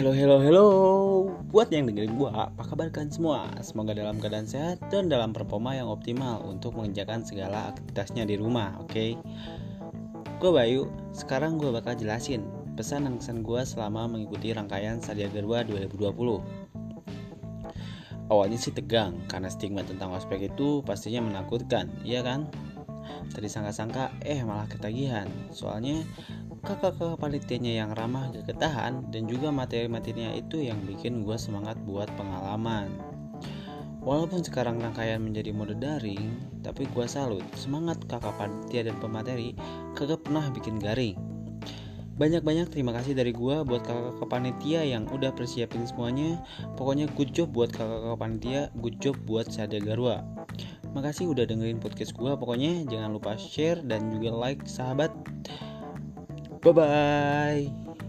Hello, hello, hello Buat yang dengerin gua, apa kabar kalian semua? Semoga dalam keadaan sehat dan dalam performa yang optimal Untuk mengerjakan segala aktivitasnya di rumah, oke? Okay? Gue Bayu, sekarang gue bakal jelasin Pesan dan kesan gue selama mengikuti rangkaian Sadia Garwa 2020 Awalnya sih tegang, karena stigma tentang ospek itu pastinya menakutkan, iya kan? Tadi sangka-sangka, eh malah ketagihan Soalnya kakak-kakak panitianya yang ramah gak ketahan dan juga materi-materinya itu yang bikin gue semangat buat pengalaman Walaupun sekarang rangkaian menjadi mode daring, tapi gue salut semangat kakak panitia dan pemateri kagak pernah bikin garing. Banyak-banyak terima kasih dari gue buat kakak-kakak panitia yang udah persiapin semuanya. Pokoknya good job buat kakak-kakak panitia, good job buat Sadya Garwa. Makasih udah dengerin podcast gue. Pokoknya jangan lupa share dan juga like sahabat. Bye bye.